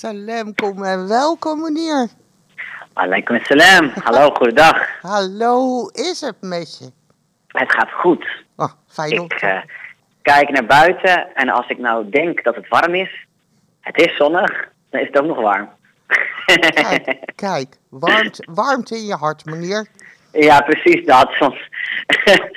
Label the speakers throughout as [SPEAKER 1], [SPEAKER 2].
[SPEAKER 1] Salam, kom en welkom meneer.
[SPEAKER 2] Alaikum salam. Hallo, goedendag.
[SPEAKER 1] Hallo, hoe is het met je?
[SPEAKER 2] Het gaat goed.
[SPEAKER 1] Oh, fijn
[SPEAKER 2] Ik eh, kijk naar buiten en als ik nou denk dat het warm is, het is zonnig, dan is het ook nog warm.
[SPEAKER 1] Kijk, kijk, warmt, warmt in je hart meneer.
[SPEAKER 2] ja, precies dat. Soms.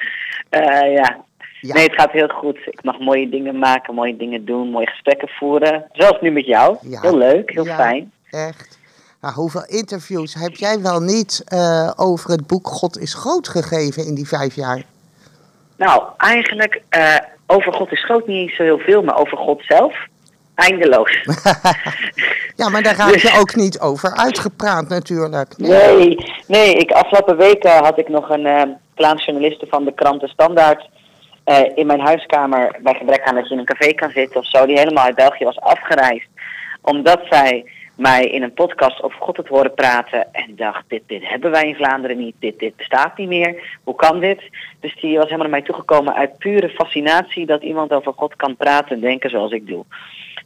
[SPEAKER 2] Eh, ja.
[SPEAKER 1] Ja.
[SPEAKER 2] Nee, het gaat heel goed. Ik mag mooie dingen maken, mooie dingen doen, mooie gesprekken voeren. Zoals nu met jou.
[SPEAKER 1] Ja.
[SPEAKER 2] Heel leuk, heel
[SPEAKER 1] Ja,
[SPEAKER 2] fijn.
[SPEAKER 1] Echt. Nou, hoeveel interviews heb jij wel niet eh, over het boek God is groot gegeven in die vijf jaar?
[SPEAKER 2] Nou, eigenlijk eh, over God is groot niet zo heel veel, maar over God zelf eindeloos.
[SPEAKER 1] Ja, maar daar raak
[SPEAKER 2] Dus-
[SPEAKER 1] je ook niet over uitgepraat natuurlijk.
[SPEAKER 2] Nee, nee. Ik, afgelopen week eh, had ik nog een uh, journaliste van de krant De Standaard eh, in mijn huiskamer, bij gebrek aan dat je in een café kan zitten of zo, die helemaal uit België was afgereisd. Omdat zij mij in een podcast over God het horen praten en dacht, dit, dit hebben wij in Vlaanderen niet, dit, dit bestaat niet meer, hoe kan dit? Dus die was helemaal naar mij toegekomen uit pure fascinatie dat iemand over God kan praten en denken zoals ik doe.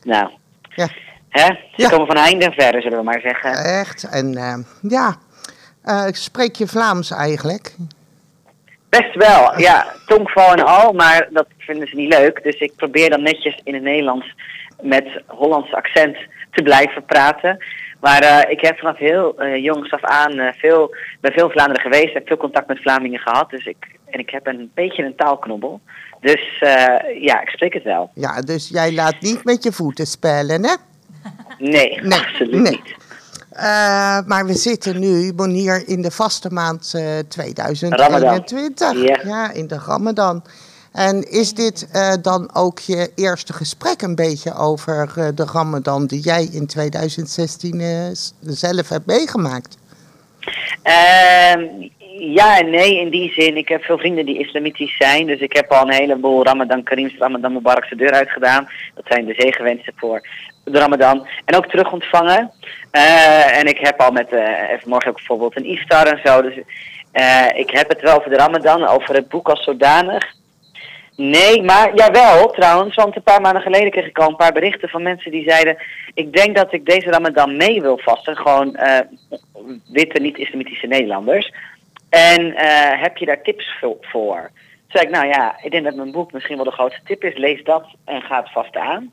[SPEAKER 2] Nou,
[SPEAKER 1] Ja.
[SPEAKER 2] hè? Ze
[SPEAKER 1] Ja.
[SPEAKER 2] komen van heinde en verre, zullen we maar zeggen.
[SPEAKER 1] Echt. En eh, ja, Eh, spreek je Vlaams eigenlijk?
[SPEAKER 2] Best wel, ja. Tongval en al, maar dat vinden ze niet leuk. Dus ik probeer dan netjes in het Nederlands met Hollands accent te blijven praten. Maar eh, ik heb vanaf heel eh, jongs af aan eh, veel, bij veel Vlaanderen geweest. Heb veel contact met Vlamingen gehad. Dus ik, en ik heb een beetje een taalknobbel. Dus ja, ik spreek het wel.
[SPEAKER 1] Ja, dus jij laat niet met je voeten spelen, hè?
[SPEAKER 2] Nee,
[SPEAKER 1] Nee,
[SPEAKER 2] absoluut
[SPEAKER 1] nee.
[SPEAKER 2] niet.
[SPEAKER 1] Eh, maar we zitten nu, Monier, in de vaste maand eh 2021.
[SPEAKER 2] Ja.
[SPEAKER 1] Ja, in de Ramadan. En is dit eh, dan ook je eerste gesprek een beetje over de Ramadan die jij in 2016 eh, s- zelf hebt meegemaakt?
[SPEAKER 2] Ja en nee, in die zin. Ik heb veel vrienden die islamitisch zijn. Dus ik heb al een heleboel Ramadan Karims, Ramadan Mubarak's de deur uitgedaan. Dat zijn de zegenwensen voor de Ramadan. En ook terug ontvangen. Eh, en ik heb al met, eh morgen ook bijvoorbeeld een iftar en zo. Dus eh, ik heb het wel over de Ramadan, over het boek als zodanig. Nee, maar jawel trouwens, want een paar maanden geleden kreeg ik al een paar berichten van mensen die zeiden... ik denk dat ik deze Ramadan mee wil vasten, gewoon witte, niet-islamitische Nederlanders. En eh, heb je daar tips vo- voor? Toen zei ik, nou ja, ik denk dat mijn boek misschien wel de grootste tip is. Lees dat en ga het vast aan.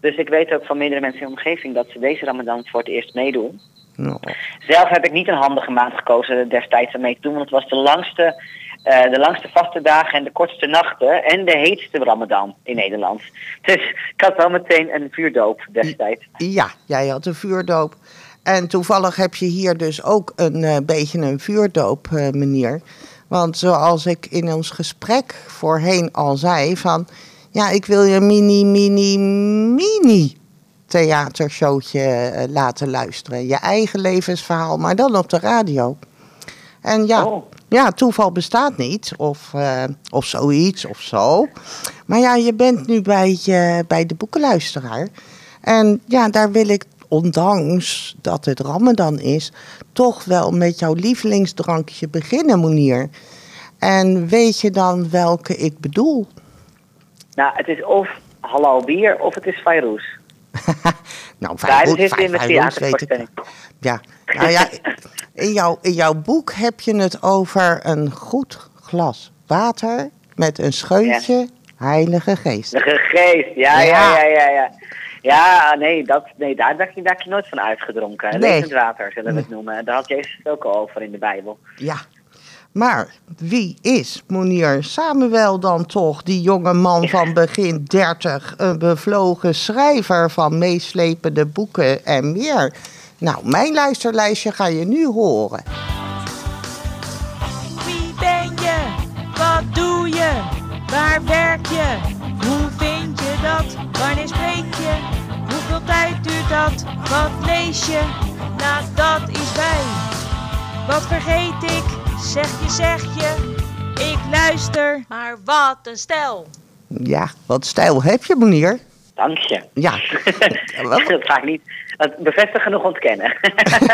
[SPEAKER 2] Dus ik weet ook van meerdere mensen in de omgeving dat ze deze Ramadan voor het eerst meedoen.
[SPEAKER 1] Nou,
[SPEAKER 2] Zelf heb ik niet een handige maand gekozen destijds om mee te doen, want het was de langste, eh, de langste vaste dagen en de kortste nachten en de heetste Ramadan in Nederland. Dus ik had wel meteen een vuurdoop destijds.
[SPEAKER 1] ja, jij had een vuurdoop. En toevallig heb je hier dus ook een eh, beetje een vuurdoop, eh, meneer. Want zoals ik in ons gesprek voorheen al zei, van ja, ik wil je mini, mini, mini theatershowtje eh, laten luisteren. Je eigen levensverhaal, maar dan op de radio. En ja,
[SPEAKER 2] Oh.
[SPEAKER 1] ja toeval bestaat niet, of, of zoiets, of zo. Maar ja, je bent nu bij, eh, bij de boekenluisteraar. En ja, daar wil ik, ondanks dat het Ramadan is, toch wel met jouw lievelingsdrankje beginnen, Monier. En weet je dan welke ik bedoel?
[SPEAKER 2] Nou, het is of halal bier of het is Fairuz.
[SPEAKER 1] nou,
[SPEAKER 2] de
[SPEAKER 1] Feyenoord weet ik. Ja, nou ja, in jouw, in jouw boek heb je het over een goed glas water met een scheutje heilige geest.
[SPEAKER 2] De geest, ja,
[SPEAKER 1] Ja.
[SPEAKER 2] ja, ja, ja. ja. Ja, nee, dat, nee daar, daar, heb je- daar heb je nooit van uitgedronken.
[SPEAKER 1] Nee.
[SPEAKER 2] Levend water, zullen we het noemen. Daar had Jezus het ook al over in de Bijbel.
[SPEAKER 1] Ja, maar wie is Monier Samuel dan toch, die jonge man van begin 30, een bevlogen schrijver van meeslepende boeken en meer? Nou, mijn luisterlijstje ga je nu horen.
[SPEAKER 3] Wie ben je? Wat doe je? Waar werk je? Wanneer spreek je? Hoeveel tijd duurt dat? Wat lees je? Nou, dat is wij. Wat vergeet ik? Zeg je, zeg je. Ik luister. Maar wat een stel.
[SPEAKER 1] Ja, wat stijl heb je, Monier?
[SPEAKER 2] Dank je.
[SPEAKER 1] Ja.
[SPEAKER 2] dat ga ik niet dat bevestigen nog ontkennen.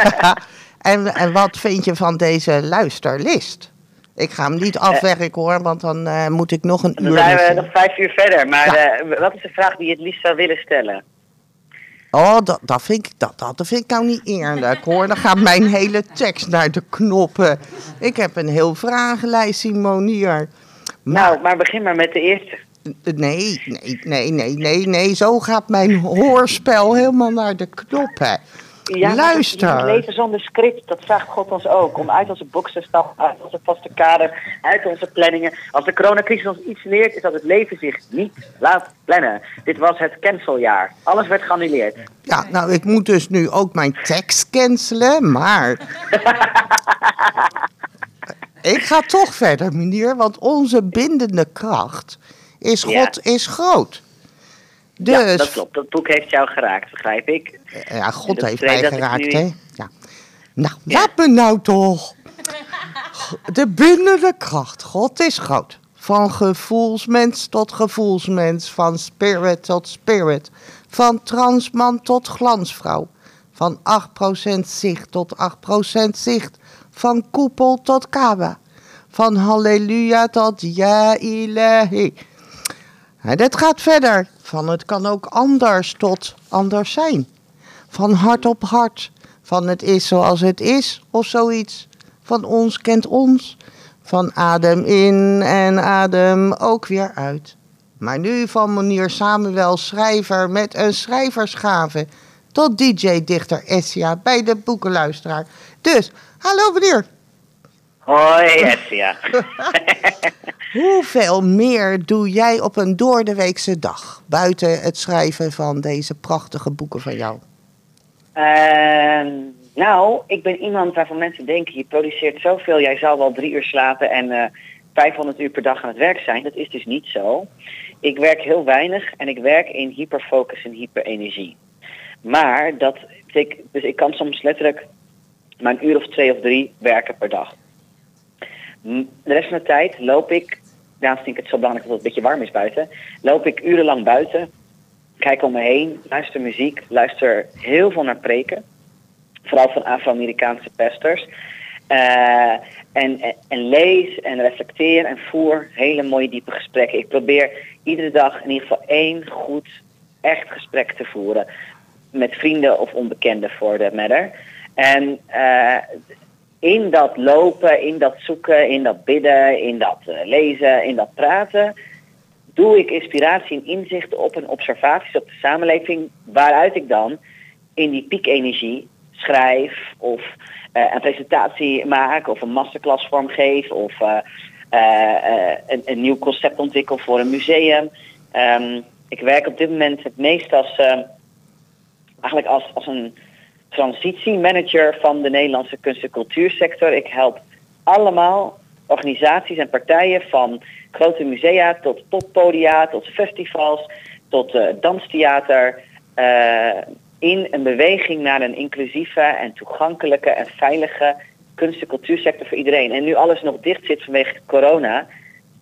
[SPEAKER 1] en, en wat vind je van deze luisterlist? Ik ga hem niet afwerken hoor, want dan eh, moet ik nog een
[SPEAKER 2] Dan
[SPEAKER 1] uur...
[SPEAKER 2] zijn we nog vijf uur verder. Maar
[SPEAKER 1] Ja.
[SPEAKER 2] eh, wat is de vraag die je het liefst zou willen stellen?
[SPEAKER 1] Oh, dat, dat, vind ik, dat, dat vind ik nou niet eerlijk hoor. Dan gaat mijn hele tekst naar de knoppen. Ik heb een heel vragenlijst, Simonier.
[SPEAKER 2] Nou, maar begin maar met de eerste.
[SPEAKER 1] Nee, nee, nee, nee, nee, nee. Zo gaat mijn hoorspel helemaal naar de knoppen.
[SPEAKER 2] Ja,
[SPEAKER 1] Luister.
[SPEAKER 2] Moet leven zonder script, dat vraagt God ons ook. Om uit onze box te stappen, uit onze vaste kader, uit onze planningen. Als de coronacrisis ons iets leert, is dat het leven zich niet laat plannen. Dit was het canceljaar. Alles werd geannuleerd.
[SPEAKER 1] Ja, nou, ik moet dus nu ook mijn tekst cancelen, maar... ik ga toch verder, meneer, want onze bindende kracht is
[SPEAKER 2] Ja.
[SPEAKER 1] God is groot. Dus,
[SPEAKER 2] Ja, dat klopt. Dat boek heeft jou geraakt, begrijp ik.
[SPEAKER 1] Ja, God heeft mij geraakt,
[SPEAKER 2] nu-
[SPEAKER 1] hè? Ja. Nou,
[SPEAKER 2] Ja.
[SPEAKER 1] laat me nou toch. De bindende kracht. God is groot. Van gevoelsmens tot gevoelsmens. Van spirit tot spirit. Van transman tot glansvrouw. Van 8% zicht tot 8% zicht. Van koepel tot kaba. Van halleluja tot ja ilahi. En gaat verder. Van het kan ook anders tot anders zijn. Van hart op hart. Van het is zoals het is of zoiets. Van ons kent ons. Van adem in en adem ook weer uit. Maar nu van meneer Samuel Schrijver met een schrijversgave. Tot DJ-dichter Essia bij de boekenluisteraar. Dus, hallo meneer.
[SPEAKER 2] Hoi, Essia.
[SPEAKER 1] Hoeveel meer doe jij op een doordeweekse dag? Buiten het schrijven van deze prachtige boeken van jou.
[SPEAKER 2] Ehm, nou, ik ben iemand waarvan mensen denken, je produceert zoveel, jij zal wel drie uur slapen en eh 500 uur per dag aan het werk zijn. Dat is dus niet zo. Ik werk heel weinig en ik werk in hyperfocus en hyperenergie. Maar dat dus ik kan soms letterlijk maar een uur of twee of drie werken per dag. De rest van de tijd loop ik, daarom vind ik het zo belangrijk dat het een beetje warm is buiten, loop ik urenlang buiten, kijk om me heen, luister muziek, luister heel veel naar preken. Vooral van Afro-Amerikaanse pastors. Eh, en, en, en lees en reflecteer en voer hele mooie diepe gesprekken. Ik probeer iedere dag in ieder geval één goed, echt gesprek te voeren. Met vrienden of onbekenden voor de matter. En eh, in dat lopen, in dat zoeken, in dat bidden, in dat eh, lezen, in dat praten, doe ik inspiratie en inzichten op en observaties op de samenleving, waaruit ik dan in die piekenergie schrijf of eh, een presentatie maak of een masterclass vormgeef of eh, een, een nieuw concept ontwikkel voor een museum. Ehm, ik werk op dit moment het meest als, eigenlijk als, als een transitiemanager van de Nederlandse kunst- en cultuursector. Ik help allemaal organisaties en partijen van grote musea tot poppodia, tot festivals, tot eh, danstheater. eh, in een beweging naar een inclusieve en toegankelijke en veilige kunst- en cultuursector voor iedereen. En nu alles nog dicht zit vanwege corona,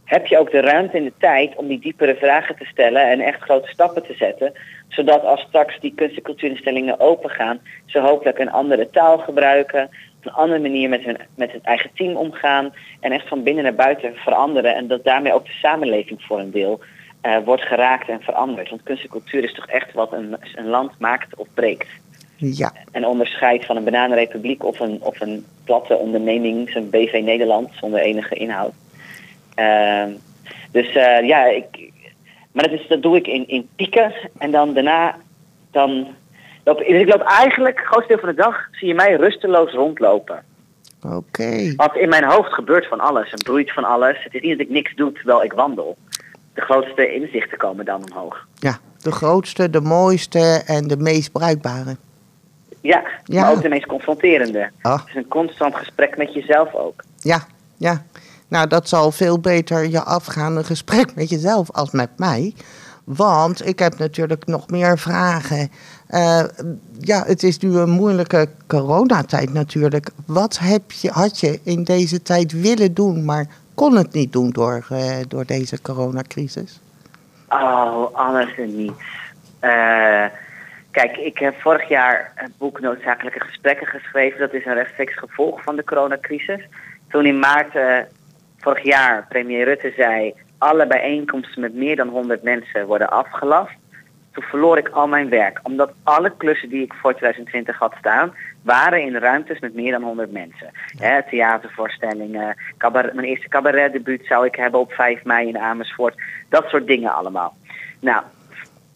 [SPEAKER 2] heb je ook de ruimte en de tijd om die diepere vragen te stellen en echt grote stappen te zetten. Zodat als straks die kunst- en cultuurinstellingen open gaan, ze hopelijk een andere taal gebruiken, een andere manier met hun met het eigen team omgaan en echt van binnen naar buiten veranderen. En dat daarmee ook de samenleving voor een deel eh, wordt geraakt en veranderd. Want kunst en cultuur is toch echt wat een, een land maakt of breekt.
[SPEAKER 1] Ja,
[SPEAKER 2] En onderscheidt van een bananenrepubliek of een, of een platte onderneming, zo'n BV Nederland, zonder enige inhoud. Ehm, dus eh, ja, ik, maar dat, is, dat doe ik in, in pieken. En dan daarna, dan loop ik, dus ik loop eigenlijk, het grootste deel van de dag, zie je mij rusteloos rondlopen.
[SPEAKER 1] oké.
[SPEAKER 2] Want in mijn hoofd gebeurt van alles en broeit van alles. Het is niet dat ik niks doe terwijl ik wandel. De grootste inzichten komen dan omhoog.
[SPEAKER 1] Ja, de grootste, de mooiste en de meest bruikbare.
[SPEAKER 2] Ja,
[SPEAKER 1] Ja.
[SPEAKER 2] maar ook de meest confronterende.
[SPEAKER 1] Ah.
[SPEAKER 2] Het is een constant gesprek met jezelf ook.
[SPEAKER 1] Ja, ja. Nou, dat zal veel beter je afgaan, een gesprek met jezelf als met mij. Want ik heb natuurlijk nog meer vragen. Eh, ja, het is nu een moeilijke coronatijd natuurlijk. Wat heb je, had je in deze tijd willen doen, maar kon het niet doen door, eh, door deze coronacrisis?
[SPEAKER 2] Oh, alles en niets. Eh, kijk, ik heb vorig jaar het boek Noodzakelijke Gesprekken geschreven. Dat is een rechtstreeks gevolg van de coronacrisis. Toen in maart vorig jaar premier Rutte zei... alle bijeenkomsten met meer dan 100 mensen worden afgelast. toen verloor ik al mijn werk. Omdat alle klussen die ik voor 2020 had staan, waren in ruimtes met meer dan 100 mensen. Theatervoorstellingen, cabaret, mijn eerste cabaretdebuut zou ik hebben op 5 mei in Amersfoort. Dat soort dingen allemaal. Nou,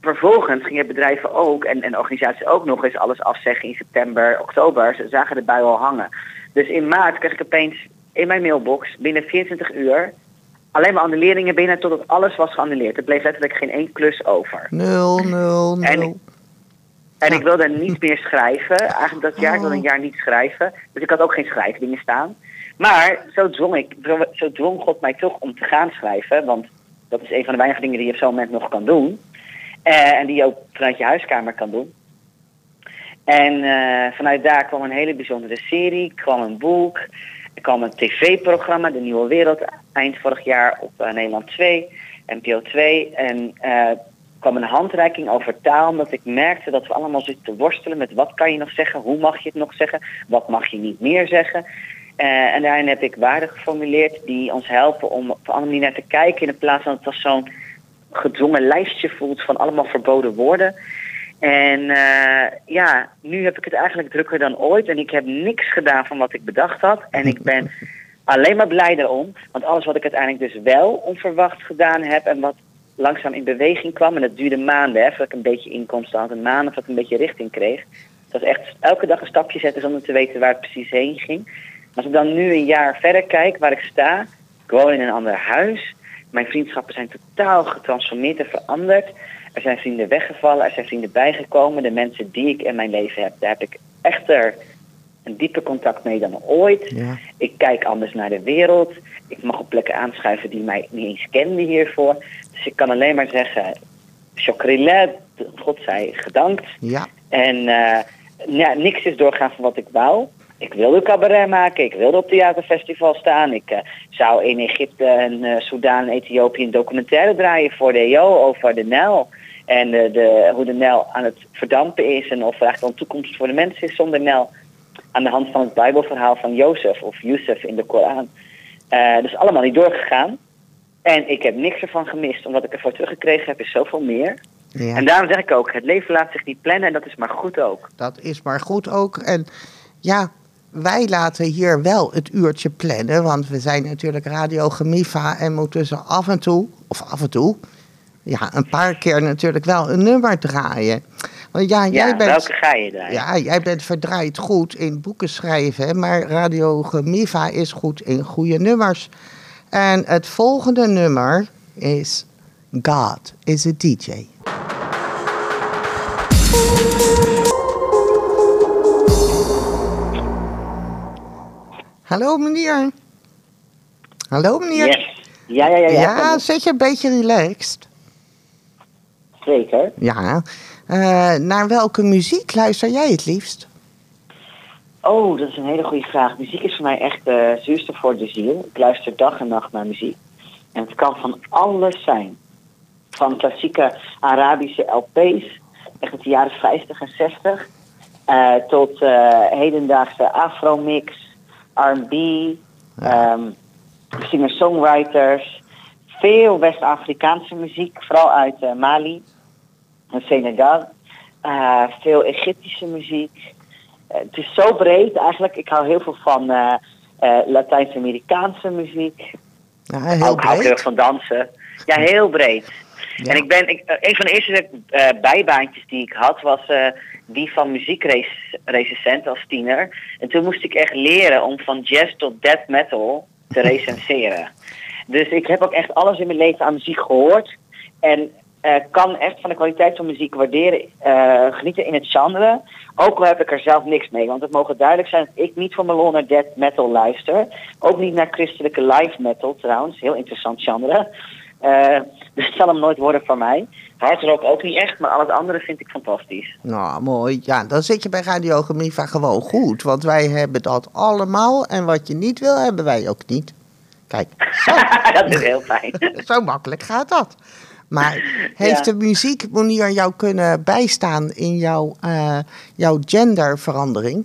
[SPEAKER 2] vervolgens gingen bedrijven ook en, en organisaties ook nog eens alles afzeggen in september, oktober. Ze zagen de bui al hangen. Dus in maart kreeg ik opeens in mijn mailbox binnen 24 uur alleen maar annuleringen binnen totdat alles was geannuleerd. Er bleef letterlijk geen één klus over.
[SPEAKER 1] Nul, nul, nul.
[SPEAKER 2] En, en ik wilde niet meer schrijven. Eigenlijk dat jaar, ik wilde een jaar niet schrijven. Dus ik had ook geen schrijfdingen staan. Maar zo dwong, ik, zo dwong God mij toch om te gaan schrijven. Want dat is een van de weinige dingen die je op zo'n moment nog kan doen. Eh, en die je ook vanuit je huiskamer kan doen. En eh, vanuit daar kwam een hele bijzondere serie, kwam een boek, er kwam een tv-programma, De Nieuwe Wereld, eind vorig jaar op uh, Nederland 2, NPO 2. En uh, kwam een handreiking over taal, omdat ik merkte dat we allemaal zitten te worstelen met wat kan je nog zeggen, hoe mag je het nog zeggen, wat mag je niet meer zeggen. Uh, en daarin heb ik waarden geformuleerd die ons helpen om op een andere naar te kijken, in plaats van dat het als zo'n gedwongen lijstje voelt van allemaal verboden woorden. En uh, ja, nu heb ik het eigenlijk drukker dan ooit. En ik heb niks gedaan van wat ik bedacht had. En ik ben alleen maar blij daarom. Want alles wat ik uiteindelijk dus wel onverwacht gedaan heb... en wat langzaam in beweging kwam... en dat duurde maanden, hè, voordat ik een beetje inkomsten had. Een maanden voordat ik een beetje richting kreeg. Dat was echt elke dag een stapje zetten zonder te weten waar het precies heen ging. Als ik dan nu een jaar verder kijk waar ik sta... Ik woon in een ander huis. Mijn vriendschappen zijn totaal getransformeerd en veranderd... Er zijn vrienden weggevallen, er zijn vrienden bijgekomen. De mensen die ik in mijn leven heb, daar heb ik echter een dieper contact mee dan ooit.
[SPEAKER 1] Ja.
[SPEAKER 2] Ik kijk anders naar de wereld. Ik mag op plekken aanschuiven die mij niet eens kenden hiervoor. Dus ik kan alleen maar zeggen, chokrilet, God zij gedankt.
[SPEAKER 1] Ja.
[SPEAKER 2] En uh, ja, niks is doorgaan van wat ik wou. Ik wilde cabaret maken, ik wilde op theaterfestival staan. Ik uh, zou in Egypte en uh, Soudaan en Ethiopië een documentaire draaien voor de EO over de Nijl. En de, de, hoe de Nijl aan het verdampen is en of er een toekomst voor de mensen is zonder Nijl. Aan de hand van het Bijbelverhaal van Jozef of Yusuf in de Koran. Uh, dus allemaal niet doorgegaan. En ik heb niks ervan gemist, omdat ik ervoor teruggekregen heb, is zoveel meer.
[SPEAKER 1] Ja.
[SPEAKER 2] En daarom zeg ik ook, het leven laat zich niet plannen en dat is maar goed ook.
[SPEAKER 1] Dat is maar goed ook. En ja, wij laten hier wel het uurtje plannen, want we zijn natuurlijk Radio Gemifa en moeten ze af en toe, of af en toe, ja, een paar keer natuurlijk wel een nummer draaien. Want ja, jij
[SPEAKER 2] ja,
[SPEAKER 1] bent,
[SPEAKER 2] welke ga je draaien?
[SPEAKER 1] Ja, jij bent verdraaid goed in boeken schrijven, maar Radio Gemifa is goed in goede nummers. En het volgende nummer is God is a DJ. Hallo meneer. Hallo meneer.
[SPEAKER 2] Yes. Ja, ja, ja. Ja,
[SPEAKER 1] Ja, zit je een beetje relaxed?
[SPEAKER 2] Zeker.
[SPEAKER 1] Ja. Eh, naar welke muziek luister jij het liefst?
[SPEAKER 2] Oh, dat is een hele goede vraag. Muziek is voor mij echt uh, zuurstof voor de ziel. Ik luister dag en nacht naar muziek. En het kan van alles zijn. Van klassieke Arabische LP's, echt uit de jaren 50 en 60, uh, tot hedendaagse Afro-mix, R&B, um, singer-songwriters, veel West-Afrikaanse muziek, vooral uit Mali en Senegal, uh, veel Egyptische muziek. Uh, het is zo breed eigenlijk. Ik hou heel veel van Latijns-Amerikaanse muziek.
[SPEAKER 1] Ja, heel
[SPEAKER 2] Ook hou ik heel
[SPEAKER 1] breed.
[SPEAKER 2] erg van dansen. Ja, heel breed.
[SPEAKER 1] Ja.
[SPEAKER 2] En ik ben, ik, een van de eerste bijbaantjes die ik had was die van muziekrecensent als tiener. En toen moest ik echt leren om van jazz tot death metal te recenseren. dus ik heb ook echt alles in mijn leven aan muziek gehoord. En uh, kan echt van de kwaliteit van muziek waarderen, genieten in het genre. Ook al heb ik er zelf niks mee. Want het mogen duidelijk zijn dat ik niet voor mijn lol naar death metal luister. Ook niet naar christelijke live metal trouwens. Heel interessant genre. Uh, dus het zal hem nooit worden voor mij. Hardrock ook niet echt, maar al het andere vind ik fantastisch.
[SPEAKER 1] Nou, mooi. Ja, dan zit je bij Radio Gemiva gewoon goed. Want wij hebben dat allemaal. En wat je niet wil, hebben wij ook niet. Kijk, zo,
[SPEAKER 2] dat is heel fijn.
[SPEAKER 1] zo makkelijk gaat dat. Maar heeft
[SPEAKER 2] Ja.
[SPEAKER 1] de muziek, Monier, jou kunnen bijstaan in jouw, eh, jouw genderverandering?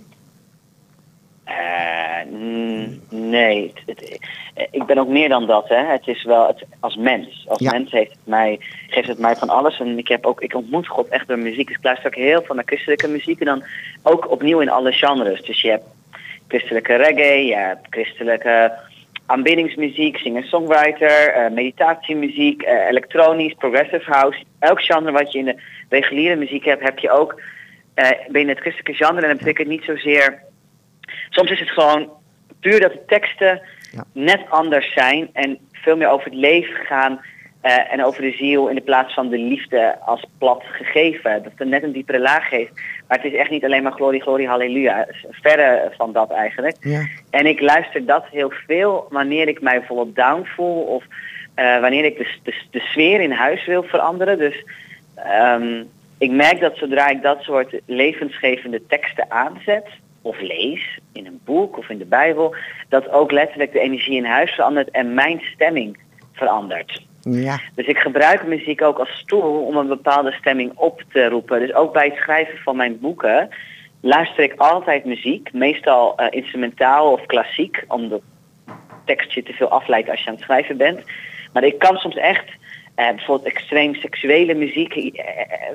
[SPEAKER 2] Uh, mm, Nee, het, het- eh, ik ben ook meer dan dat. Hè. Het is wel het, als mens. Als
[SPEAKER 1] Ja.
[SPEAKER 2] mens heeft het mij, geeft het mij van alles. En ik, heb ook, ik ontmoet God echt door muziek. Dus ik luister ook heel veel naar christelijke muziek. En dan ook opnieuw in alle genres. Dus je hebt christelijke reggae, je hebt christelijke aanbiddingsmuziek, singer-songwriter, eh, meditatiemuziek, eh, elektronisch, progressive house. Elk genre wat je in de reguliere muziek hebt, heb je ook eh, binnen het christelijke genre. En dat betekent niet zozeer... Soms is het gewoon puur dat de teksten
[SPEAKER 1] Ja.
[SPEAKER 2] net anders zijn en veel meer over het leven gaan en over de ziel in de plaats van de liefde als plat gegeven. Dat het net een diepere laag geeft. Maar het is echt niet alleen maar glorie, glorie, halleluja. Verre van dat eigenlijk.
[SPEAKER 1] Ja.
[SPEAKER 2] En ik luister dat heel veel wanneer ik mij bijvoorbeeld down voel of eh, wanneer ik de, de, de sfeer in huis wil veranderen. Dus ehm, ik merk dat zodra ik dat soort levensgevende teksten aanzet of lees in een boek of in de Bijbel, dat ook letterlijk de energie in huis verandert en mijn stemming verandert.
[SPEAKER 1] Ja.
[SPEAKER 2] Dus ik gebruik muziek ook als stoel om een bepaalde stemming op te roepen. Dus ook bij het schrijven van mijn boeken luister ik altijd muziek. Meestal eh, instrumentaal of klassiek, omdat tekst je te veel afleidt als je aan het schrijven bent. Maar ik kan soms echt eh, bijvoorbeeld extreem seksuele muziek eh,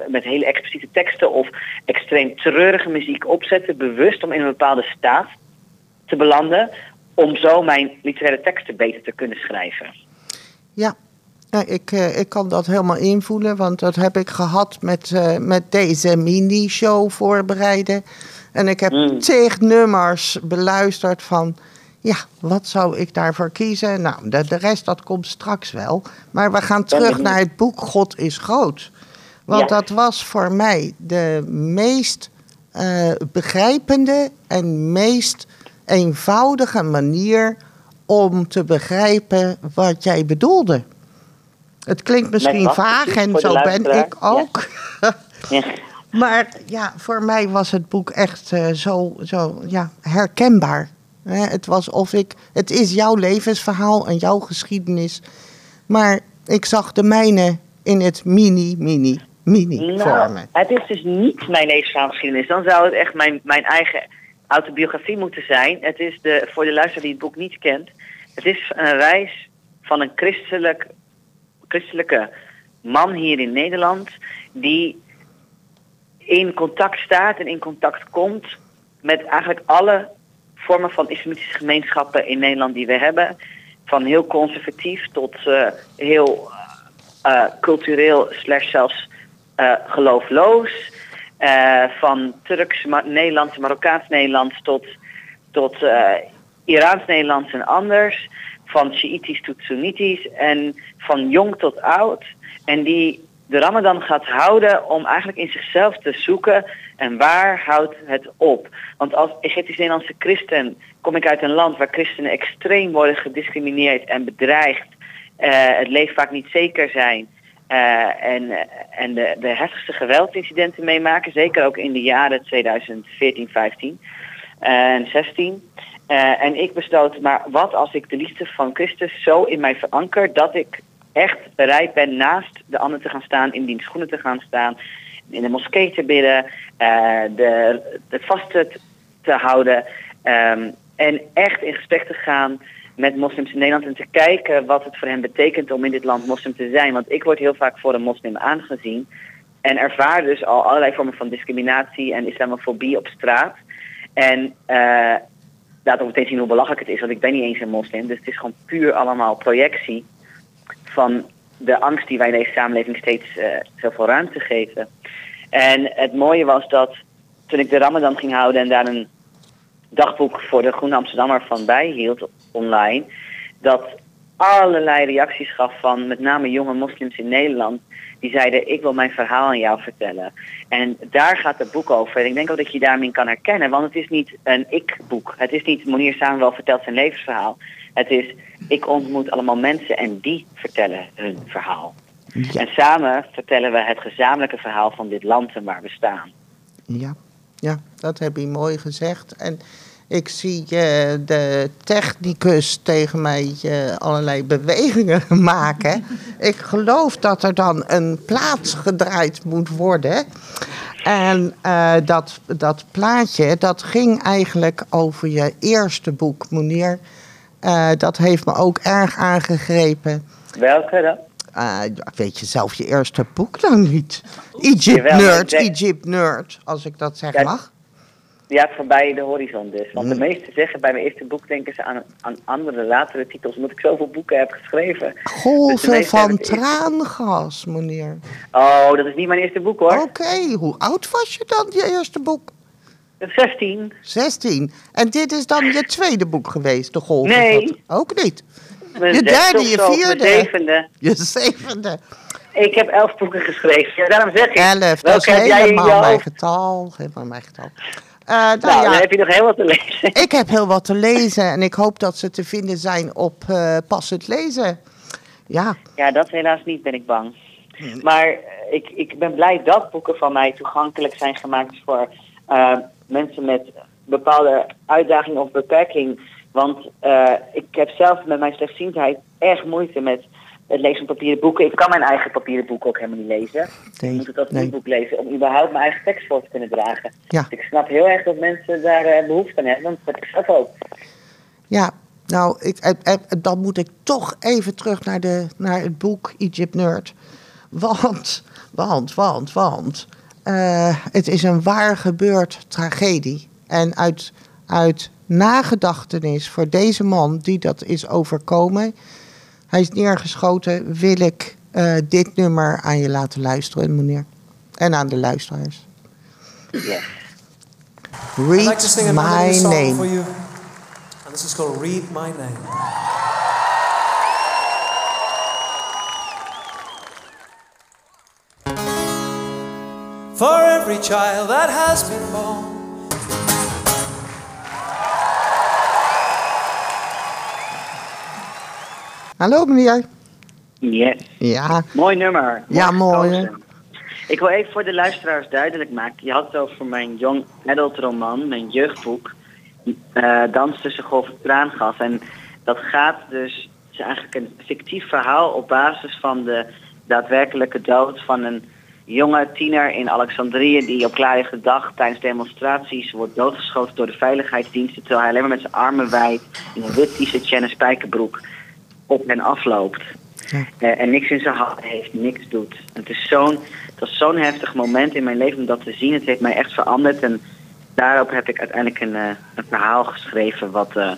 [SPEAKER 2] met hele expliciete teksten of extreem treurige muziek opzetten, bewust om in een bepaalde staat te belanden, om zo mijn literaire teksten beter te kunnen schrijven.
[SPEAKER 1] Ja, ja ik, eh, ik kan dat helemaal invoelen, want dat heb ik gehad met, eh, met deze mini-show voorbereiden. En ik heb
[SPEAKER 2] Mm.
[SPEAKER 1] tig nummers beluisterd van, ja, wat zou ik daarvoor kiezen? Nou, de, de rest dat komt straks wel. Maar we gaan terug naar het boek God is groot. Want
[SPEAKER 2] Ja.
[SPEAKER 1] dat was voor mij de meest eh, begrijpende en meest eenvoudige manier om te begrijpen wat jij bedoelde. Het klinkt misschien vaag en zo ben ik ook.
[SPEAKER 2] Ja.
[SPEAKER 1] Maar ja, voor mij was het boek echt eh, zo, zo ja, herkenbaar. Hè, het was of ik, het is jouw levensverhaal en jouw geschiedenis. Maar ik zag de mijne in het mini, mini, mini
[SPEAKER 2] Nou,
[SPEAKER 1] vormen.
[SPEAKER 2] het is dus niet mijn levensverhaalgeschiedenis. Dan zou het echt mijn, mijn eigen autobiografie moeten zijn. Het is de, voor de luisteraar die het boek niet kent. Het is een reis van een christelijk, christelijke man hier in Nederland. Die in contact staat en in contact komt met eigenlijk alle vormen van islamitische gemeenschappen in Nederland die we hebben. Van heel conservatief tot eh, heel eh, cultureel slash zelfs eh, geloofloos. Eh, van Turks, Nederlands, Marokkaans Nederlands tot, tot eh, Iraans Nederlands en anders. Van Shiïtisch tot Soenitisch en van jong tot oud. En die de Ramadan gaat houden om eigenlijk in zichzelf te zoeken en waar houdt het op. Want als Egyptisch-Nederlandse christen kom ik uit een land waar christenen extreem worden gediscrimineerd en bedreigd. eh, het leven vaak niet zeker zijn. eh, en eh, en de, de heftigste geweldincidenten meemaken. Zeker ook in de jaren 2014, 15 en 16. Eh, en ik besloot, maar wat als ik de liefde van Christus zo in mij veranker dat ik echt bereid ben naast de ander te gaan staan, in diens schoenen te gaan staan, in de moskee te bidden, eh, de, het vasten te, houden ehm, en echt in gesprek te gaan met moslims in Nederland en te kijken wat het voor hen betekent om in dit land moslim te zijn. Want ik word heel vaak voor een moslim aangezien en ervaar dus al allerlei vormen van discriminatie en islamofobie op straat. En eh laat ook meteen zien hoe belachelijk het is, want ik ben niet eens een moslim. Dus het is gewoon puur allemaal projectie van de angst die wij in deze samenleving steeds eh, zoveel ruimte geven. En het mooie was dat toen ik de Ramadan ging houden en daar een dagboek voor de Groene Amsterdammer van bijhield online, dat allerlei reacties gaf van met name jonge moslims in Nederland. Die zeiden, ik wil mijn verhaal aan jou vertellen. En daar gaat het boek over. En ik denk ook dat je daarmee kan herkennen. Want het is niet een ik-boek. Het is niet Monier Samuel vertelt zijn levensverhaal. Het is, ik ontmoet allemaal mensen en die vertellen hun verhaal.
[SPEAKER 1] Ja.
[SPEAKER 2] En samen vertellen we het gezamenlijke verhaal van dit land en waar we staan.
[SPEAKER 1] Ja, ja, dat heb je mooi gezegd. En ik zie eh, de technicus tegen mij eh, allerlei bewegingen maken. ik geloof dat er dan een plaats gedraaid moet worden. En eh, dat, dat plaatje, dat ging eigenlijk over je eerste boek, Monier. Eh, dat heeft me ook erg aangegrepen.
[SPEAKER 2] Welke dan?
[SPEAKER 1] Weet je zelf je eerste boek dan niet? Egypt
[SPEAKER 2] Jawel,
[SPEAKER 1] Nerd, Egypt Nerd, als ik dat zeg mag.
[SPEAKER 2] Ja, voorbij de horizon dus. Want
[SPEAKER 1] Mm.
[SPEAKER 2] de meesten zeggen bij mijn eerste boek denken ze aan, aan andere latere titels, omdat ik zoveel boeken heb geschreven. Dus
[SPEAKER 1] Golven
[SPEAKER 2] meeste
[SPEAKER 1] van traangas, meneer.
[SPEAKER 2] Oh, dat is niet mijn eerste boek hoor.
[SPEAKER 1] Oké, hoe oud was je dan, je eerste boek?
[SPEAKER 2] 16.
[SPEAKER 1] 16. En dit is dan je tweede boek geweest, De Golven
[SPEAKER 2] Nee.
[SPEAKER 1] van... Ook niet.
[SPEAKER 2] Mijn
[SPEAKER 1] Je derde, je vierde.
[SPEAKER 2] Mijn zevende.
[SPEAKER 1] Je zevende.
[SPEAKER 2] Ik heb elf boeken geschreven. Ja, daarom zeg ik.
[SPEAKER 1] Elf, dat is helemaal
[SPEAKER 2] je
[SPEAKER 1] mijn getal. Helemaal mijn getal. Eh, nou,
[SPEAKER 2] Nou,
[SPEAKER 1] ja,
[SPEAKER 2] dan heb je nog heel wat te lezen.
[SPEAKER 1] ik heb heel wat te lezen en ik hoop dat ze te vinden zijn op eh Pas het Lezen. Ja,
[SPEAKER 2] Ja, dat helaas niet, ben ik bang.
[SPEAKER 1] Hmm.
[SPEAKER 2] Maar eh, ik, ik ben blij dat boeken van mij toegankelijk zijn gemaakt voor mensen met bepaalde uitdaging of beperking. Want ik heb zelf met mijn slechtziendheid erg moeite met het lezen van papieren boeken. Ik kan mijn eigen papieren boeken ook helemaal niet lezen. Ik
[SPEAKER 1] nee,
[SPEAKER 2] moet het als
[SPEAKER 1] nee.
[SPEAKER 2] e-book lezen om überhaupt mijn eigen tekst voor te kunnen dragen.
[SPEAKER 1] Ja.
[SPEAKER 2] Dus ik snap heel erg dat mensen daar eh, behoefte aan hebben, want dat heb ik zelf ook.
[SPEAKER 1] Ja, nou, ik, eh, eh, dan moet ik toch even terug naar, de, naar het boek Egypt Nerd. Want, want, want, want. het is een waar gebeurd tragedie. En uit, uit nagedachtenis voor deze man die dat is overkomen. Hij is neergeschoten. Wil ik eh, dit nummer aan je laten luisteren, meneer. En aan de luisteraars.
[SPEAKER 4] Like to
[SPEAKER 1] Read
[SPEAKER 4] sing
[SPEAKER 1] my
[SPEAKER 4] song for
[SPEAKER 1] name.
[SPEAKER 4] you. And this is called Read My Name. For every child that has been born,
[SPEAKER 1] Hallo, meneer.
[SPEAKER 2] Yes.
[SPEAKER 1] Ja,
[SPEAKER 2] Mooi nummer.
[SPEAKER 1] Ja, mooi.
[SPEAKER 2] Ik wil even voor de luisteraars duidelijk maken. Je had het over mijn young adult roman, mijn jeugdboek. eh Dans tussen golf en traangas. En dat gaat dus, het is eigenlijk een fictief verhaal op basis van de daadwerkelijke dood van een jonge tiener in Alexandrië die op klaarlichte dag tijdens demonstraties wordt doodgeschoten door de veiligheidsdiensten terwijl hij alleen maar met zijn armen wijd in een wit t-shirtje en een spijkerbroek op en afloopt.
[SPEAKER 1] Ja.
[SPEAKER 2] Eh, en niks in zijn hand heeft, niks doet. Het is zo'n, het was zo'n heftig moment in mijn leven om dat te zien. Het heeft mij echt veranderd. En daarop heb ik uiteindelijk een, eh, een verhaal geschreven. Wat, eh,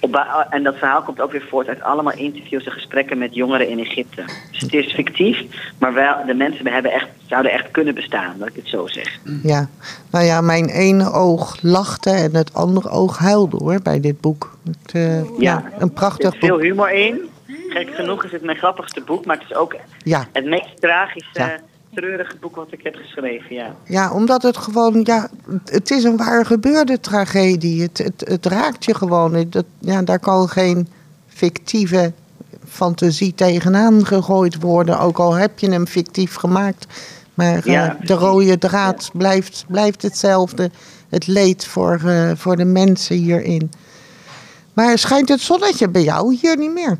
[SPEAKER 2] op ba- en dat verhaal komt ook weer voort uit allemaal interviews en gesprekken met jongeren in Egypte. Dus het is fictief, maar wel, de mensen hebben echt, zouden echt kunnen bestaan, dat ik het zo zeg.
[SPEAKER 1] Ja, nou ja, mijn ene oog lachte en het andere oog huilde hoor bij dit boek. Het, eh, ja.
[SPEAKER 2] Ja.
[SPEAKER 1] een
[SPEAKER 2] Er
[SPEAKER 1] prachtig
[SPEAKER 2] zit veel
[SPEAKER 1] boek.
[SPEAKER 2] humor in. Gek genoeg is het mijn grappigste boek, maar het is ook
[SPEAKER 1] Ja,
[SPEAKER 2] het meest tragische,
[SPEAKER 1] Ja.
[SPEAKER 2] Treurige boek wat ik heb geschreven, ja.
[SPEAKER 1] ja, omdat het gewoon, ja, het is een waar gebeurde tragedie. Het, het, het raakt je gewoon. Dat, ja, daar kan geen fictieve fantasie tegenaan gegooid worden, ook al heb je hem fictief gemaakt. Maar eh, de rode draad blijft, blijft hetzelfde. Het leed voor, eh, voor de mensen hierin. Maar schijnt het zonnetje bij jou hier niet meer?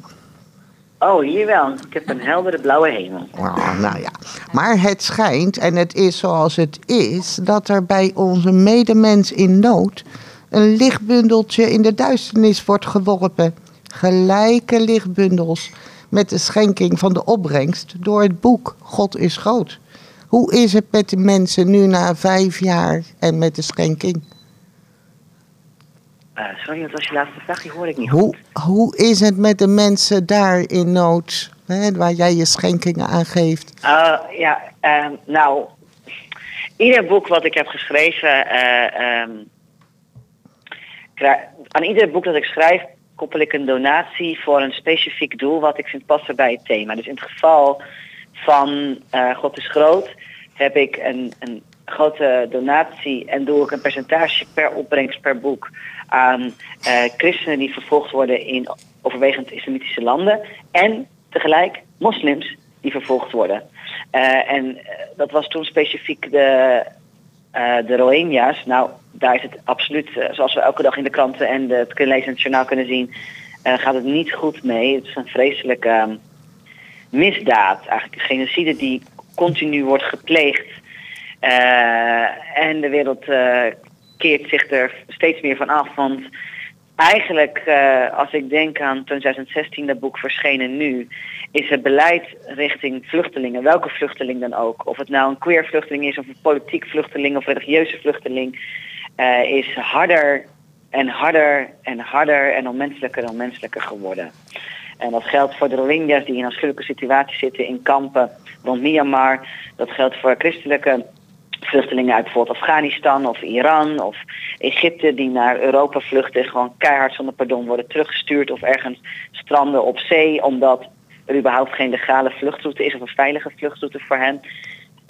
[SPEAKER 2] Oh, hier wel. Ik heb een heldere blauwe hemel.
[SPEAKER 1] Oh, nou ja, maar het schijnt, en het is zoals het is, dat er bij onze medemens in nood een lichtbundeltje in de duisternis wordt geworpen. Gelijke lichtbundels met de schenking van de opbrengst door het boek God is groot. Hoe is het met de mensen nu na vijf jaar en met de schenking?
[SPEAKER 2] Eh, sorry, wat was je laatste vraag? Die hoor ik niet
[SPEAKER 1] Hoe,
[SPEAKER 2] goed.
[SPEAKER 1] hoe is het met de mensen daar in nood, hè, waar jij je schenkingen aan geeft?
[SPEAKER 2] Uh, ja, ehm, nou, ieder boek wat ik heb geschreven, eh, ehm, aan ieder boek dat ik schrijf koppel ik een donatie voor een specifiek doel wat ik vind passen bij het thema. Dus in het geval van eh, God is groot heb ik een, een grote donatie en doe ik een percentage per opbrengst per boek aan eh, christenen die vervolgd worden in overwegend islamitische landen en tegelijk moslims die vervolgd worden. Eh, en eh, dat was toen specifiek de, eh, de Rohingya's. Nou, daar is het absoluut, zoals we elke dag in de kranten en het kunnen lezen in het journaal kunnen zien, gaat het niet goed mee. Het is een vreselijke ehm, misdaad, eigenlijk een genocide die continu wordt gepleegd. Eh, en de wereld eh, keert zich er steeds meer van af, want eigenlijk, uh, als ik denk aan 2016, dat boek verschenen nu, is het beleid richting vluchtelingen, welke vluchteling dan ook, of het nou een queer vluchteling is, of een politiek vluchteling of religieuze vluchteling, is harder en harder en harder en onmenselijker en onmenselijker geworden. En dat geldt voor de Rohingya's die in een afschuwelijke situatie zitten in kampen rond Myanmar. Dat geldt voor christelijke vluchtelingen uit bijvoorbeeld Afghanistan of Iran of Egypte die naar Europa vluchten gewoon keihard zonder pardon worden teruggestuurd of ergens stranden op zee omdat er überhaupt geen legale vluchtroute is of een veilige vluchtroute voor hen.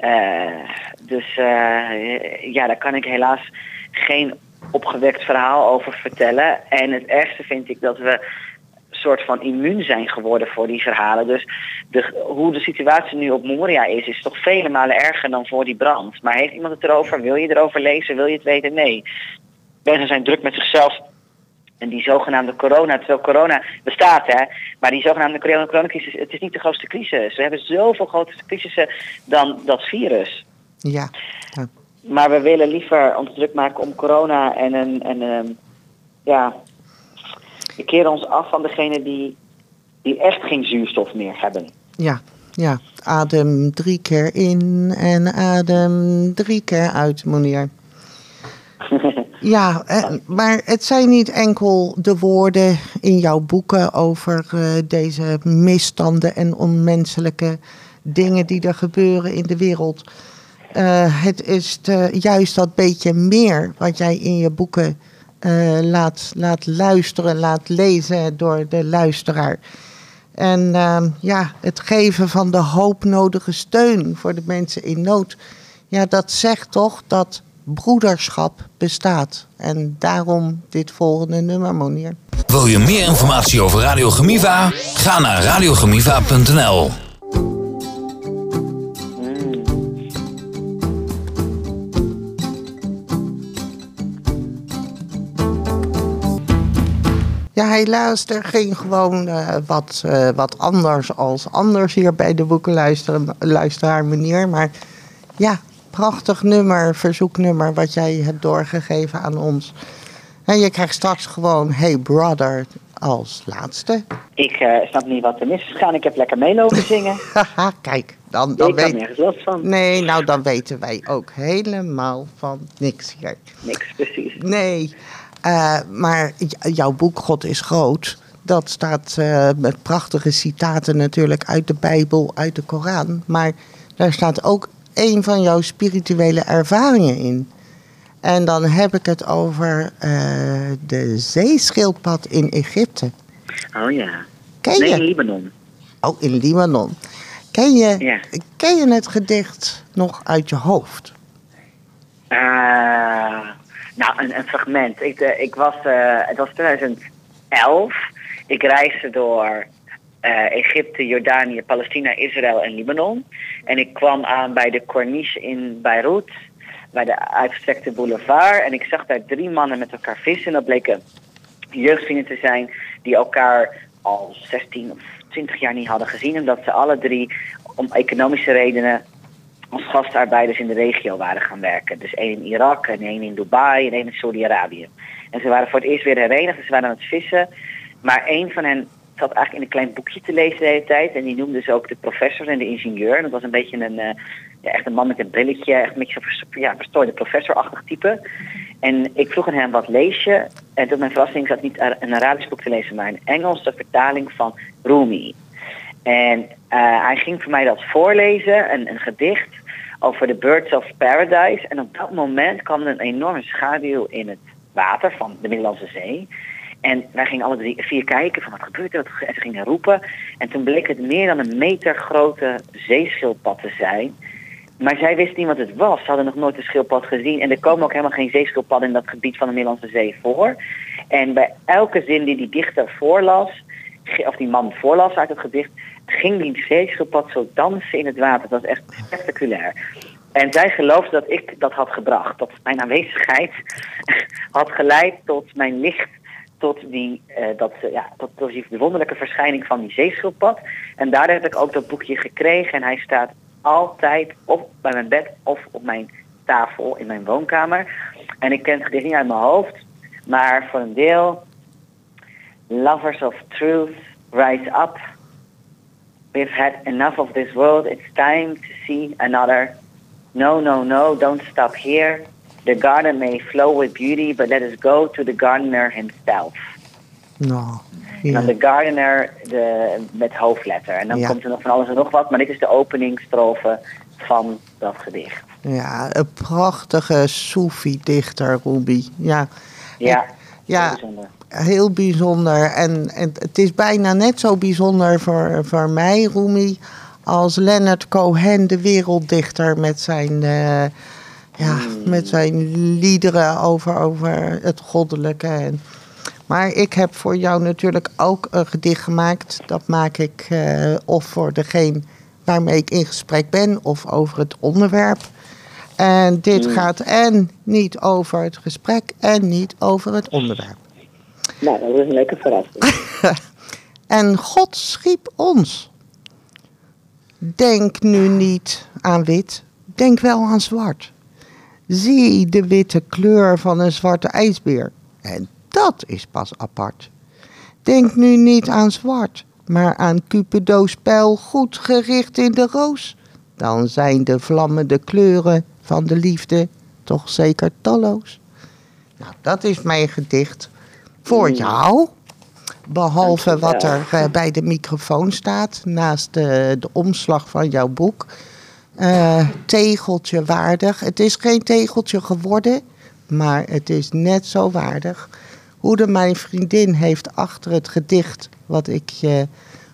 [SPEAKER 2] Uh, dus uh, ja, daar kan ik helaas geen opgewekt verhaal over vertellen. En het ergste vind ik dat we soort van immuun zijn geworden voor die verhalen. Dus de, hoe de situatie nu op Moria is, is toch vele malen erger dan voor die brand. Maar heeft iemand het erover? Wil je erover lezen? Wil je het weten? Nee. Mensen zijn druk met zichzelf. En die zogenaamde corona, terwijl corona bestaat, hè, maar die zogenaamde coronacrisis, het is niet de grootste crisis. We hebben zoveel grotere crisissen dan dat virus.
[SPEAKER 1] Ja. ja.
[SPEAKER 2] Maar we willen liever ons druk maken om corona en een, en, um, ja, we keren ons af van degene die, die echt geen zuurstof meer hebben.
[SPEAKER 1] Ja, ja. Adem drie keer in en adem drie keer uit, meneer. ja, eh, maar het zijn niet enkel de woorden in jouw boeken over uh, deze misstanden en onmenselijke dingen die er gebeuren in de wereld. Uh, het is juist dat beetje meer wat jij in je boeken uh, laat, laat luisteren, laat lezen door de luisteraar. En uh, ja, het geven van de hoopnodige steun voor de mensen in nood. Ja, dat zegt toch dat broederschap bestaat. En daarom dit volgende nummer, Monier.
[SPEAKER 5] Wil je meer informatie over Radio Gemiva? Ga naar radiogemiva.nl
[SPEAKER 1] Ja, helaas, er ging gewoon uh, wat, uh, wat anders als anders hier bij de boekenluisteraar meneer. Maar ja, prachtig nummer, verzoeknummer wat jij hebt doorgegeven aan ons. En je krijgt straks gewoon Hey Brother als laatste.
[SPEAKER 2] Ik uh, snap niet wat er mis is gegaan. Ik heb lekker meelopen zingen.
[SPEAKER 1] Haha, kijk. Dan, dan
[SPEAKER 2] ik weet... nergens last van.
[SPEAKER 1] Nee, nou dan weten wij ook helemaal van niks hier.
[SPEAKER 2] Niks, precies.
[SPEAKER 1] Nee. Uh, maar jouw boek God is groot, dat staat uh, met prachtige citaten natuurlijk uit de Bijbel, uit de Koran. Maar daar staat ook een van jouw spirituele ervaringen in. En dan heb ik het over uh, de zeeschildpad in Egypte.
[SPEAKER 2] Oh ja.
[SPEAKER 1] Ken
[SPEAKER 2] nee,
[SPEAKER 1] je?
[SPEAKER 2] in Libanon.
[SPEAKER 1] Oh, in Libanon. Ken je, ja. ken je het gedicht nog uit je hoofd?
[SPEAKER 2] Uh, nou, een, een fragment. Ik, uh, ik was, uh, het was 2011. Ik reisde door uh, Egypte, Jordanië, Palestina, Israël en Libanon. En ik kwam aan bij de Corniche in Beirut, bij de uitgestrekte boulevard. En ik zag daar drie mannen met elkaar vissen. En dat bleken jeugdvrienden te zijn die elkaar al 16 of 20 jaar niet hadden gezien. Omdat ze alle drie om economische redenen als gastarbeiders in de regio waren gaan werken. Dus één in Irak en één in Dubai en één in Saudi-Arabië. En ze waren voor het eerst weer herenigd, ze waren aan het vissen. Maar één van hen zat eigenlijk in een klein boekje te lezen de hele tijd. En die noemde ze ook de professor en de ingenieur. En dat was een beetje een, uh, ja, echt een man met een brilletje. Echt een beetje ja, verstoorde professorachtig type. En ik vroeg aan hem, wat lees je? En tot mijn verrassing zat niet een Arabisch boek te lezen, maar een Engelse vertaling van Rumi. En uh, hij ging voor mij dat voorlezen, een, een gedicht over de Birds of Paradise. En op dat moment kwam er een enorme schaduw in het water van de Middellandse Zee. En wij gingen alle drie, vier kijken van wat gebeurt er. En ze gingen roepen. En toen bleek het meer dan een meter grote zeeschildpad te zijn. Maar zij wisten niet wat het was. Ze hadden nog nooit een schildpad gezien. En er komen ook helemaal geen zeeschildpadden in dat gebied van de Middellandse Zee voor. En bij elke zin die die dichter voorlas, of die man voorlas uit het gedicht, ging die zeeschildpad zo dansen in het water. Dat was echt spectaculair. En zij geloofde dat ik dat had gebracht. Dat mijn aanwezigheid had geleid tot mijn licht. Tot die, uh, dat, uh, ja, tot, tot die wonderlijke verschijning van die zeeschildpad. En daar heb ik ook dat boekje gekregen. En hij staat altijd op bij mijn bed of op mijn tafel in mijn woonkamer. En ik ken het gedicht niet uit mijn hoofd. Maar voor een deel Lovers of truth, rise up. We've had enough of this world. It's time to see another. No, no, no, don't stop here. The garden may flow with beauty, but let us go to the gardener himself.
[SPEAKER 1] Nou,
[SPEAKER 2] En dan
[SPEAKER 1] ja.
[SPEAKER 2] de gardener de, met hoofdletter. En dan
[SPEAKER 1] Ja.
[SPEAKER 2] komt er nog van alles en nog wat. Maar dit is de openingsstrofe van dat gedicht.
[SPEAKER 1] ja, een prachtige Soefi-dichter, Ruby. Ja,
[SPEAKER 2] Ja,
[SPEAKER 1] ja.
[SPEAKER 2] Heel bijzonder.
[SPEAKER 1] En, en het is bijna net zo bijzonder voor, voor mij, Rumi, als Leonard Cohen, de werelddichter, met zijn, eh, ja, met zijn liederen over, over het goddelijke. En, maar ik heb voor jou natuurlijk ook een gedicht gemaakt. Dat maak ik eh, of voor degene waarmee ik in gesprek ben, of over het onderwerp. En dit gaat en niet over het gesprek en niet over het onderwerp.
[SPEAKER 2] Nou, dat is een leuke verrassing.
[SPEAKER 1] En God schiep ons. Denk nu niet aan wit, denk wel aan zwart. Zie de witte kleur van een zwarte ijsbeer. En dat is pas apart. Denk nu niet aan zwart, maar aan Cupido's pijl goed gericht in de roos. Dan zijn de vlammende kleuren van de liefde toch zeker talloos. Nou, dat is mijn gedicht voor jou. Behalve wat er eh, bij de microfoon staat, naast de, de omslag van jouw boek. Eh, tegeltje waardig. Het is geen tegeltje geworden, maar het is net zo waardig. Hoe de mijn vriendin heeft achter het gedicht wat ik je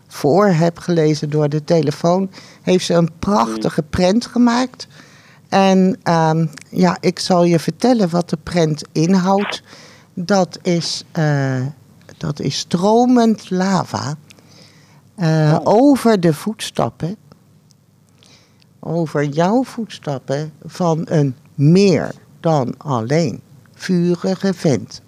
[SPEAKER 1] voor heb gelezen door de telefoon, heeft ze een prachtige prent gemaakt. En ehm, ja, ik zal je vertellen wat de prent inhoudt. Dat is, eh, dat is stromend lava. eh, Over de voetstappen. Over jouw voetstappen van een meer dan alleen vurige vent.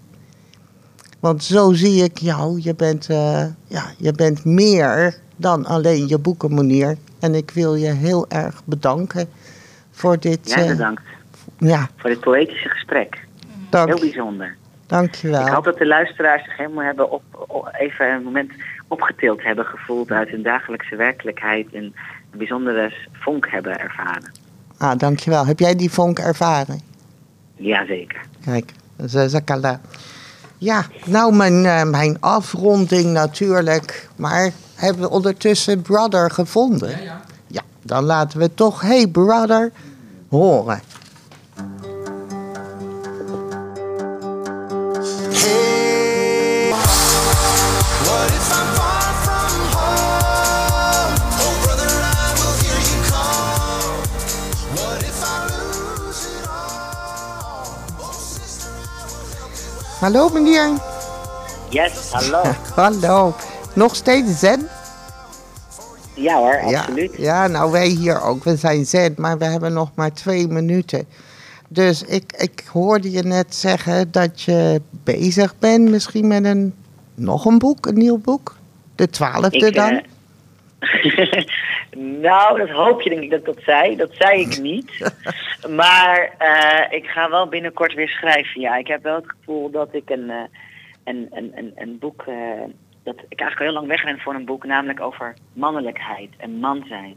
[SPEAKER 1] Want zo zie ik jou. Je bent, eh, ja, je bent meer dan alleen je boekenmanier. En ik wil je heel erg bedanken voor dit.
[SPEAKER 2] Jij
[SPEAKER 1] eh,
[SPEAKER 2] bedankt
[SPEAKER 1] ja,
[SPEAKER 2] voor dit poëtische gesprek.
[SPEAKER 1] dank,
[SPEAKER 2] Heel bijzonder.
[SPEAKER 1] Dankjewel.
[SPEAKER 2] Ik hoop dat de luisteraars zich helemaal hebben op, even een moment opgetild hebben gevoeld uit hun dagelijkse werkelijkheid en een bijzondere vonk hebben ervaren.
[SPEAKER 1] Ah, dankjewel. Heb jij die vonk ervaren?
[SPEAKER 2] Jazeker.
[SPEAKER 1] Kijk, Zakala. Ja, nou mijn, eh, mijn afronding natuurlijk. Maar hebben we ondertussen Brother gevonden? Ja, ja. Ja, dan laten we toch Hey Brother horen. Hallo meneer.
[SPEAKER 2] Yes, hallo.
[SPEAKER 1] Hallo. Nog steeds zen?
[SPEAKER 2] Ja hoor, absoluut.
[SPEAKER 1] ja, nou wij hier ook. We zijn zen, maar we hebben nog maar twee minuten. Dus ik, ik hoorde je net zeggen dat je bezig bent misschien met een, nog een boek, een nieuw boek. De twaalfde
[SPEAKER 2] Ik,
[SPEAKER 1] dan?
[SPEAKER 2] eh, nou, dat hoop je denk ik dat ik dat zei. Dat zei ik niet. maar eh, ik ga wel binnenkort weer schrijven. Ja, ik heb wel het gevoel dat ik een, eh, een, een, een, een boek... eh, dat ik eigenlijk al heel lang wegren voor een boek, namelijk over mannelijkheid en man zijn.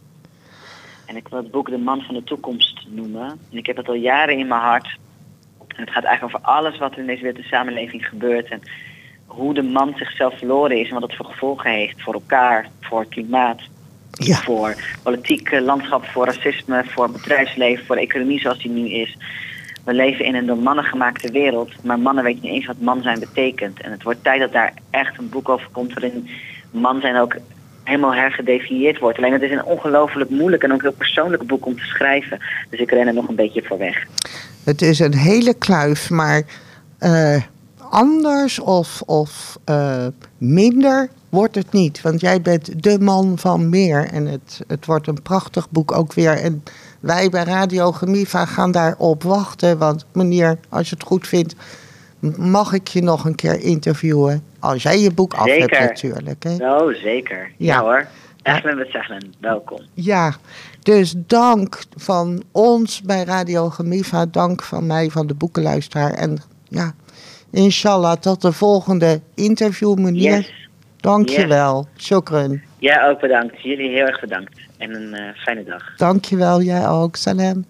[SPEAKER 2] En ik wil het boek De Man van de Toekomst noemen. En ik heb het al jaren in mijn hart. En het gaat eigenlijk over alles wat er in deze de samenleving gebeurt. En hoe de man zichzelf verloren is en wat het voor gevolgen heeft voor elkaar, voor het klimaat,
[SPEAKER 1] Ja.
[SPEAKER 2] voor politiek eh, landschap, voor racisme, voor bedrijfsleven, voor de economie zoals die nu is. We leven in een door mannen gemaakte wereld, maar mannen weten niet eens wat man zijn betekent. En het wordt tijd dat daar echt een boek over komt waarin man zijn ook helemaal hergedefinieerd wordt. Alleen het is een ongelooflijk moeilijk en ook heel persoonlijk boek om te schrijven. Dus ik ren er nog een beetje voor weg.
[SPEAKER 1] Het is een hele kluif, maar eh, anders of, of eh, minder wordt het niet. Want jij bent de man van meer. En het, het wordt een prachtig boek ook weer. En wij bij Radio Gemiva gaan daarop wachten. Want meneer, als je het goed vindt, mag ik je nog een keer interviewen. Als jij je boek af hebt natuurlijk. Hè?
[SPEAKER 2] Oh, zeker. Ja,
[SPEAKER 1] Ja.
[SPEAKER 2] hoor. Echlen met zeggen. Welkom.
[SPEAKER 1] Ja, dus dank van ons bij Radio Gemiva. Dank van mij, van de boekenluisteraar. En ja, Inshallah, tot de volgende interview, meneer.
[SPEAKER 2] Yes.
[SPEAKER 1] Dankjewel. Shukran.
[SPEAKER 2] Jij ook bedankt. Jullie heel erg bedankt. En een eh, fijne dag.
[SPEAKER 1] Dankjewel, jij ook. Salam.